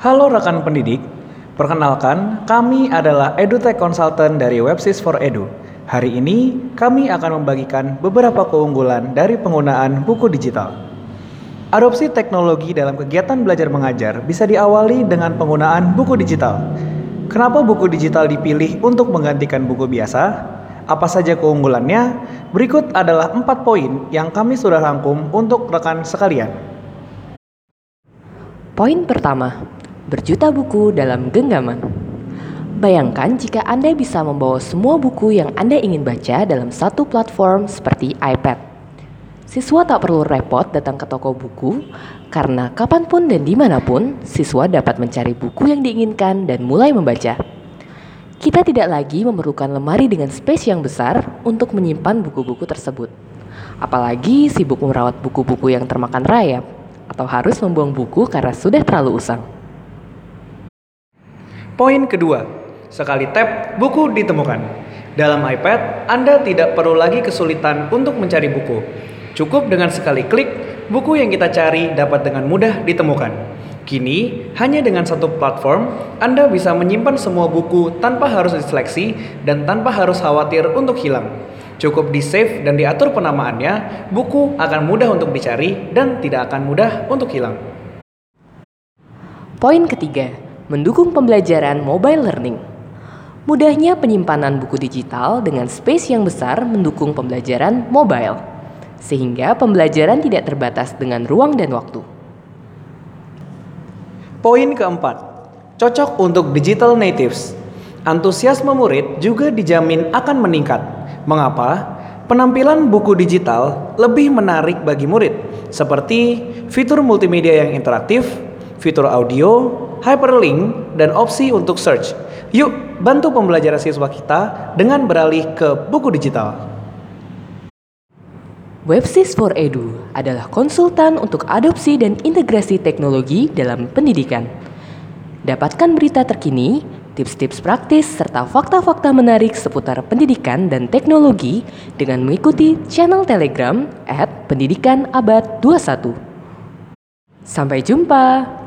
Halo rekan pendidik, perkenalkan kami adalah EduTech Consultant dari Websis for Edu. Hari ini kami akan membagikan beberapa keunggulan dari penggunaan buku digital. Adopsi teknologi dalam kegiatan belajar mengajar bisa diawali dengan penggunaan buku digital. Kenapa buku digital dipilih untuk menggantikan buku biasa? Apa saja keunggulannya? Berikut adalah empat poin yang kami sudah rangkum untuk rekan sekalian. Poin pertama, berjuta buku dalam genggaman. Bayangkan jika Anda bisa membawa semua buku yang Anda ingin baca dalam satu platform seperti iPad. Siswa tak perlu repot datang ke toko buku, karena kapan pun dan di mana pun, siswa dapat mencari buku yang diinginkan dan mulai membaca. Kita tidak lagi memerlukan lemari dengan space yang besar untuk menyimpan buku-buku tersebut. Apalagi sibuk merawat buku-buku yang termakan rayap, atau harus membuang buku karena sudah terlalu usang. Poin kedua, sekali tap, buku ditemukan. Dalam iPad, Anda tidak perlu lagi kesulitan untuk mencari buku. Cukup dengan sekali klik, buku yang kita cari dapat dengan mudah ditemukan. Kini, hanya dengan satu platform, Anda bisa menyimpan semua buku tanpa harus diseleksi dan tanpa harus khawatir untuk hilang. Cukup di save dan diatur penamaannya, buku akan mudah untuk dicari dan tidak akan mudah untuk hilang. Poin ketiga, mendukung pembelajaran mobile learning. Mudahnya penyimpanan buku digital dengan space yang besar mendukung pembelajaran mobile, sehingga pembelajaran tidak terbatas dengan ruang dan waktu. Poin keempat, cocok untuk digital natives. Antusiasme murid juga dijamin akan meningkat. Mengapa? Penampilan buku digital lebih menarik bagi murid, seperti fitur multimedia yang interaktif, fitur audio, hyperlink, dan opsi untuk search. Yuk, bantu pembelajaran siswa kita dengan beralih ke buku digital. Websis for Edu adalah konsultan untuk adopsi dan integrasi teknologi dalam pendidikan. Dapatkan berita terkini, tips-tips praktis, serta fakta-fakta menarik seputar pendidikan dan teknologi dengan mengikuti channel Telegram at Pendidikan Abad 21. Sampai jumpa!